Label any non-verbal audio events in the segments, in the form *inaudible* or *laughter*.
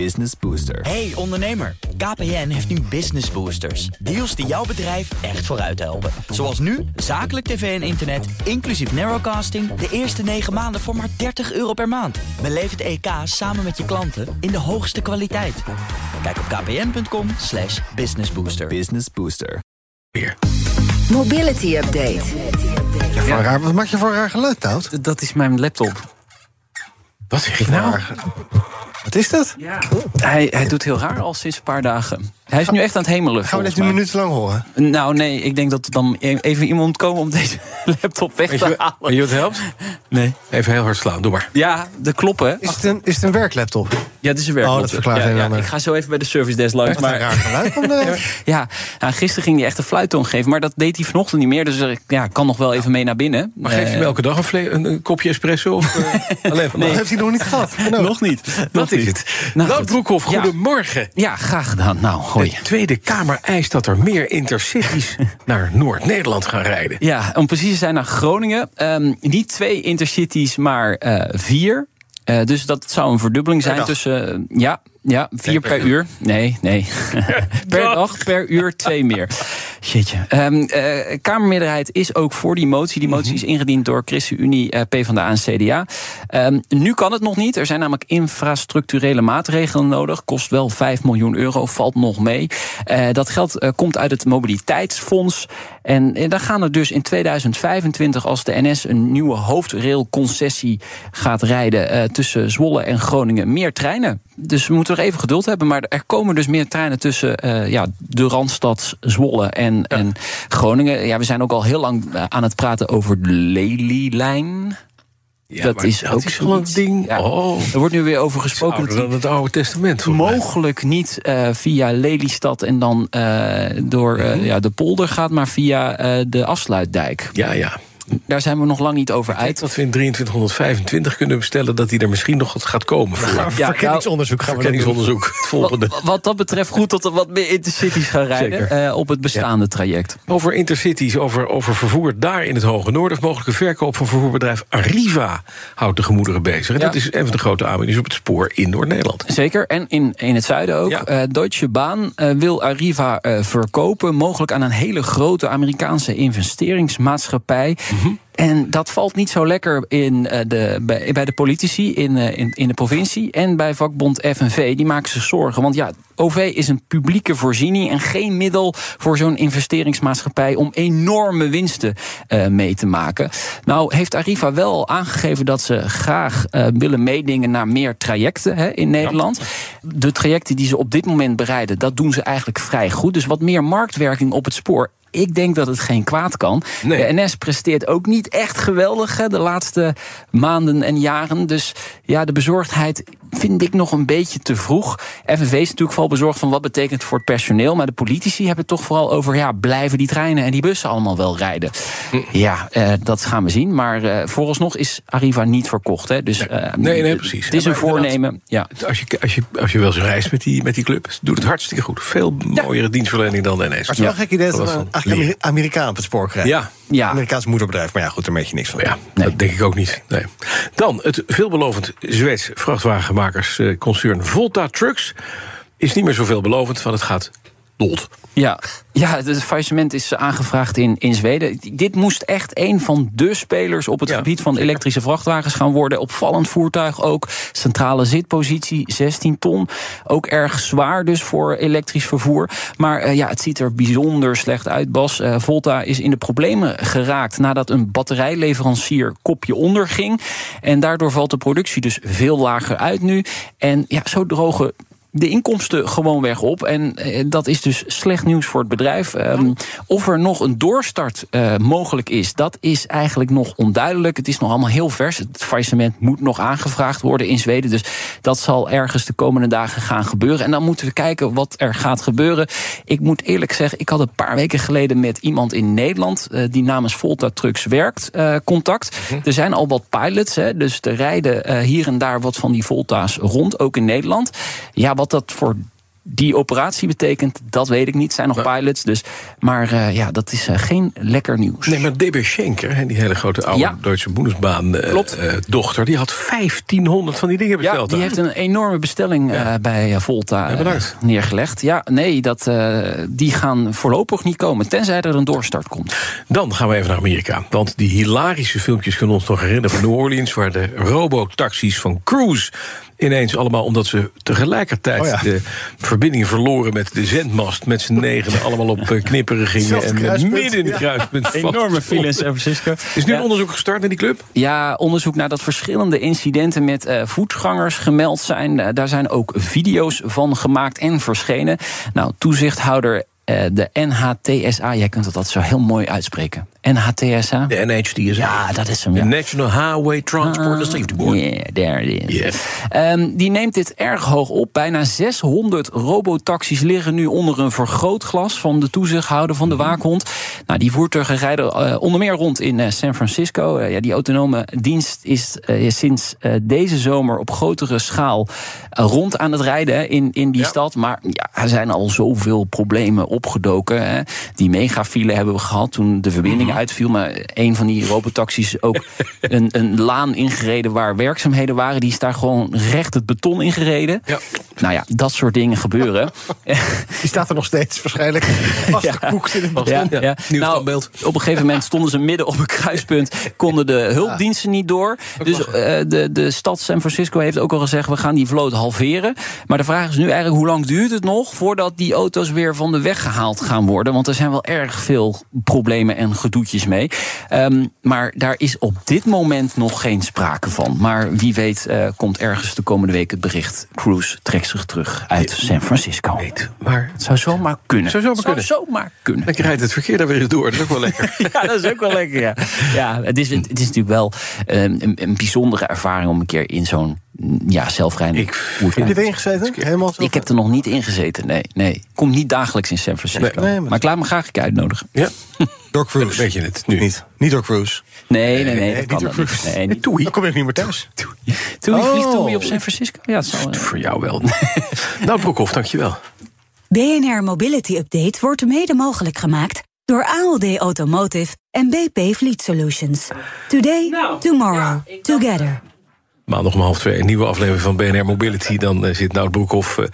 Business Booster. Hey ondernemer, KPN heeft nu Business Boosters. Deals die jouw bedrijf echt vooruit helpen. Zoals nu, zakelijk tv en internet, inclusief narrowcasting... de eerste 9 maanden voor maar 30 euro per maand. Beleef het EK samen met je klanten in de hoogste kwaliteit. Kijk op kpn.com slash businessbooster. Business Booster. Weer. Mobility Update. Ja, raar, wat maak je voor een raar geluid, Nout? Dat is mijn laptop. Wat zeg je nou? Wat is dat? Ja. Hij, hij doet heel raar al sinds een paar dagen. Hij is nu echt aan het hemelen. Gaan we dit een minuut lang horen? Nou, nee, ik denk dat er dan e- even iemand moet komen om deze *laughs* laptop weg te halen. weet je wat helpt? Nee. Even heel hard slaan, doe maar. Ja, de kloppen. Is het een, is het een werklaptop? Ja, het is een werklaptop. Oh, dat verklaart ja, een en ja, ander. Ik ga zo even bij de service desk langs. Een raar Maar geluid. van de- *laughs* ja, nou, gisteren ging hij echt een fluittoon geven. Maar dat deed hij vanochtend niet meer. Dus ik ja, kan nog wel even mee naar binnen. Maar geef je Eh, hem elke dag een, vle- een, een kopje espresso? Of, eh, *laughs* alleen vandaag? Dat heeft hij nog niet gehad. Nou, Nog niet. Dat Nog is niet. het. Nou. Broekhoff, Ja. goedemorgen. Ja, graag gedaan. Nou, De Tweede Kamer eist dat er meer intercities *laughs* naar Noord-Nederland gaan rijden. Ja, om precies te zijn naar Groningen. Ehm, niet twee intercities, maar eh, vier. Eh, dus dat zou een verdubbeling zijn dag. tussen. eh, ja, ja, vier per, uur. Nee, nee. *laughs* per dag, per uur, twee meer. Shitje. Ehm, eh, Kamermeerderheid is ook voor die motie. Die motie is ingediend door ChristenUnie, eh, PvdA en CDA. Ehm, nu kan het nog niet. Er zijn namelijk infrastructurele maatregelen nodig. Kost wel 5 miljoen euro, valt nog mee. Eh, dat geld komt uit het mobiliteitsfonds. En, en daar gaan er dus in 2025, als de NS een nieuwe hoofdrailconcessie gaat rijden tussen Zwolle en Groningen, meer treinen. Dus we moeten er even geduld hebben. Maar er komen dus meer treinen tussen ja, de Randstad, Zwolle en, en Groningen. Ja, we zijn ook al heel lang eh, aan het praten over de Lelylijn. Ja, dat is ook zoiets. ding. Ja, Oh, Er wordt nu weer over gesproken. dat dan het Oude Testament. mij. mogelijk niet eh, via Lelystad en dan eh, door Mhm. ja, de polder gaat, maar via de afsluitdijk. Ja, ja. Daar zijn we nog lang niet over Ik denk uit. dat we in 2325 kunnen bestellen dat hij er misschien nog wat gaat komen. Voor Ja, Verkenningsonderzoek gaan we verkenningsonderzoek. Het *laughs* volgende. Wat, wat dat betreft goed dat er wat meer intercities gaan rijden eh, op het bestaande traject. Over intercities, over, over vervoer daar in het Hoge Noorden. Of mogelijke verkoop van vervoerbedrijf Arriva houdt de gemoederen bezig. En Ja. dat is een van de grote aanbieders op het spoor in Noord-Nederland. Zeker, en in, in het zuiden ook. Ja. Eh, Deutsche Bahn eh, wil Arriva eh, verkopen, mogelijk aan een hele grote Amerikaanse investeringsmaatschappij. En dat valt niet zo lekker in, eh, de, bij, bij de politici in, eh, in, in de provincie en bij vakbond FNV. Die maken zich zorgen. Want ja, OV is een publieke voorziening en geen middel voor zo'n investeringsmaatschappij om enorme winsten eh, mee te maken. Nou, heeft Arriva wel aangegeven dat ze graag willen meedingen naar meer trajecten hè, in Nederland. De trajecten die ze op dit moment bereiden, dat doen ze eigenlijk vrij goed. Dus wat meer marktwerking op het spoor. Ik denk dat het geen kwaad kan. Nee. De NS presteert ook niet echt geweldig hè, de laatste maanden en jaren. Dus ja, de bezorgdheid vind ik nog een beetje te vroeg. FNV is natuurlijk vooral bezorgd van wat betekent het voor het personeel. Maar de politici hebben het toch vooral over... ja, blijven die treinen en die bussen allemaal wel rijden? Ja, eh, dat gaan we zien. Maar eh, vooralsnog is Arriva niet verkocht. Hè. Dus, eh, Nee, nee, precies. Het is Ja, een voornemen. Ja. Als je, als, je, als je wel eens reist met die, met die club, doet het hartstikke goed. Veel mooiere dienstverlening dan de NS. Maar het is wel een gek idee dat Ameri- leren. Amerikaan op het spoor krijgt. Ja, Ja. Amerikaans moederbedrijf. Maar ja, goed, daar weet je niks van. ja Nee. dat denk ik ook niet. Nee. Dan het veelbelovend Zweeds vrachtwagenmakersconcern Volta Trucks. Is niet meer zo veelbelovend, want het gaat dood. Ja, ja het faillissement is aangevraagd in, in Zweden. Dit moest echt een van de spelers op het Ja, gebied van elektrische vrachtwagens gaan worden. Opvallend voertuig ook. Centrale zitpositie, 16 ton. Ook erg zwaar dus voor elektrisch vervoer. Maar eh, ja, het ziet er bijzonder slecht uit, Bas. Eh, Volta is in de problemen geraakt nadat een batterijleverancier kopje onderging. En daardoor valt de productie dus veel lager uit nu. En ja, zo drogen de inkomsten gewoon weg op. En eh, dat is dus slecht nieuws voor het bedrijf. Ehm, of er nog een doorstart eh, mogelijk is, dat is eigenlijk nog onduidelijk. Het is nog allemaal heel vers. Het faillissement moet nog aangevraagd worden in Zweden. Dus dat zal ergens de komende dagen gaan gebeuren. En dan moeten we kijken wat er gaat gebeuren. Ik moet eerlijk zeggen, ik had een paar weken geleden met iemand in Nederland... eh, die namens Volta Trucks werkt, contact. Er zijn al wat pilots, hè, dus er rijden hier en daar wat van die Volta's rond, ook in Nederland. Ja, wat dat voor die operatie betekent, dat weet ik niet. Het zijn nog pilots, dus. Maar uh, ja, dat is uh, geen lekker nieuws. Nee, maar DB Schenker, die hele grote oude ja. Duitse Bundesbaan uh, dochter... die had 1500 van die dingen besteld. Ja, die heeft een enorme bestelling ja. bij Volta ja, neergelegd. Ja, nee, dat, die gaan voorlopig niet komen... tenzij er een doorstart komt. Dan gaan we even naar Amerika. Want die hilarische filmpjes kunnen ons nog herinneren van New Orleans... waar de robotaxis van Cruise ineens allemaal omdat ze tegelijkertijd oh ja. de verbinding verloren met de zendmast. Met z'n negenen allemaal op eh, knipperen gingen. En midden in het kruispunt. Ja. Enorme file in San Francisco. Is nu ja. onderzoek gestart naar die club? Ja, onderzoek naar dat verschillende incidenten met uh, voetgangers gemeld zijn. Uh, daar zijn ook video's van gemaakt en verschenen. Nou, toezichthouder de NHTSA, jij kunt dat altijd zo heel mooi uitspreken. NHTSA? De NHTSA. Ja, dat is hem. De National Highway Transport ah, Safety Board. Yeah, there it is. Yeah. Um, die neemt dit erg hoog op. Bijna 600 robotaxis liggen nu onder een vergrootglas van de toezichthouder van de mhm. waakhond. Nou, die voertuigen rijden uh, onder meer rond in uh, San Francisco. Uh, ja, die autonome dienst is sinds deze zomer op grotere schaal rond aan het rijden in, in die ja. stad. Maar ja, er zijn al zoveel problemen opgedoken. Hè. Die megafile hebben we gehad toen de uitviel. Maar een van die robotaxis ook *laughs* een, een laan ingereden waar werkzaamheden waren. Die is daar gewoon recht het beton ingereden. Ja. Nou ja, dat soort dingen gebeuren. *laughs* Die staat er nog steeds waarschijnlijk *laughs* vastgekoekt in het beton. Ja, ja. Nieuw nou, beeld. Op een gegeven moment stonden ze midden op een kruispunt. Konden de hulpdiensten niet door. Dus uh, de, de stad San Francisco heeft ook al gezegd... we gaan die vloot halveren. Maar de vraag is nu eigenlijk hoe lang duurt het nog... voordat die auto's weer van de weg gehaald gaan worden? Want er zijn wel erg veel problemen en gedoe mee. Um, maar daar is op dit moment nog geen sprake van. Maar wie weet uh, komt ergens de komende week het bericht... Cruise trekt zich terug uit San Francisco. Weet, maar het zou zomaar kunnen. Zou zomaar zou kunnen. zomaar kunnen. Dan rijdt het verkeer daar weer door. Dat is ook wel lekker. *laughs* ja, dat is ook wel lekker, ja. ja het, is, het, is natuurlijk wel um, een, een bijzondere ervaring... om een keer in zo'n ja, zelfrijdend. Heb je erin gezeten? Helemaal ik heb er nog niet in gezeten, nee. nee. Komt niet dagelijks in San Francisco. Nee, maar, maar, ik laat me graag een keer uitnodigen. Ja. *laughs* Door Cruise. Weet je het nu? Niet. Niet door Cruise. Nee, nee, nee. nee, niet door Cruise. Nee, niet. Dan kom ik niet meer thuis. Toei oh. vliegt Toei op San Francisco. Ja, dat zal, Voor jou wel. *laughs* nou, Broekhoff, dankjewel. BNR Mobility Update wordt mede mogelijk gemaakt door ALD Automotive en BP Fleet Solutions. Today, nou, tomorrow, together. Maandag om half twee, een nieuwe aflevering van BNR Mobility. Dan uh, zit Nout Broekhoff uh,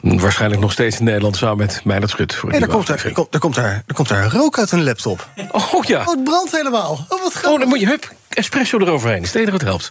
waarschijnlijk nog steeds in Nederland... samen met Meijnerd Schut. Voor hey, daar, komt er, er, komt er, er komt er rook uit een laptop. Oh ja. Oh, het brandt helemaal. Oh, wat Oh, dan moet je, hup, espresso eroverheen. Is het helpt.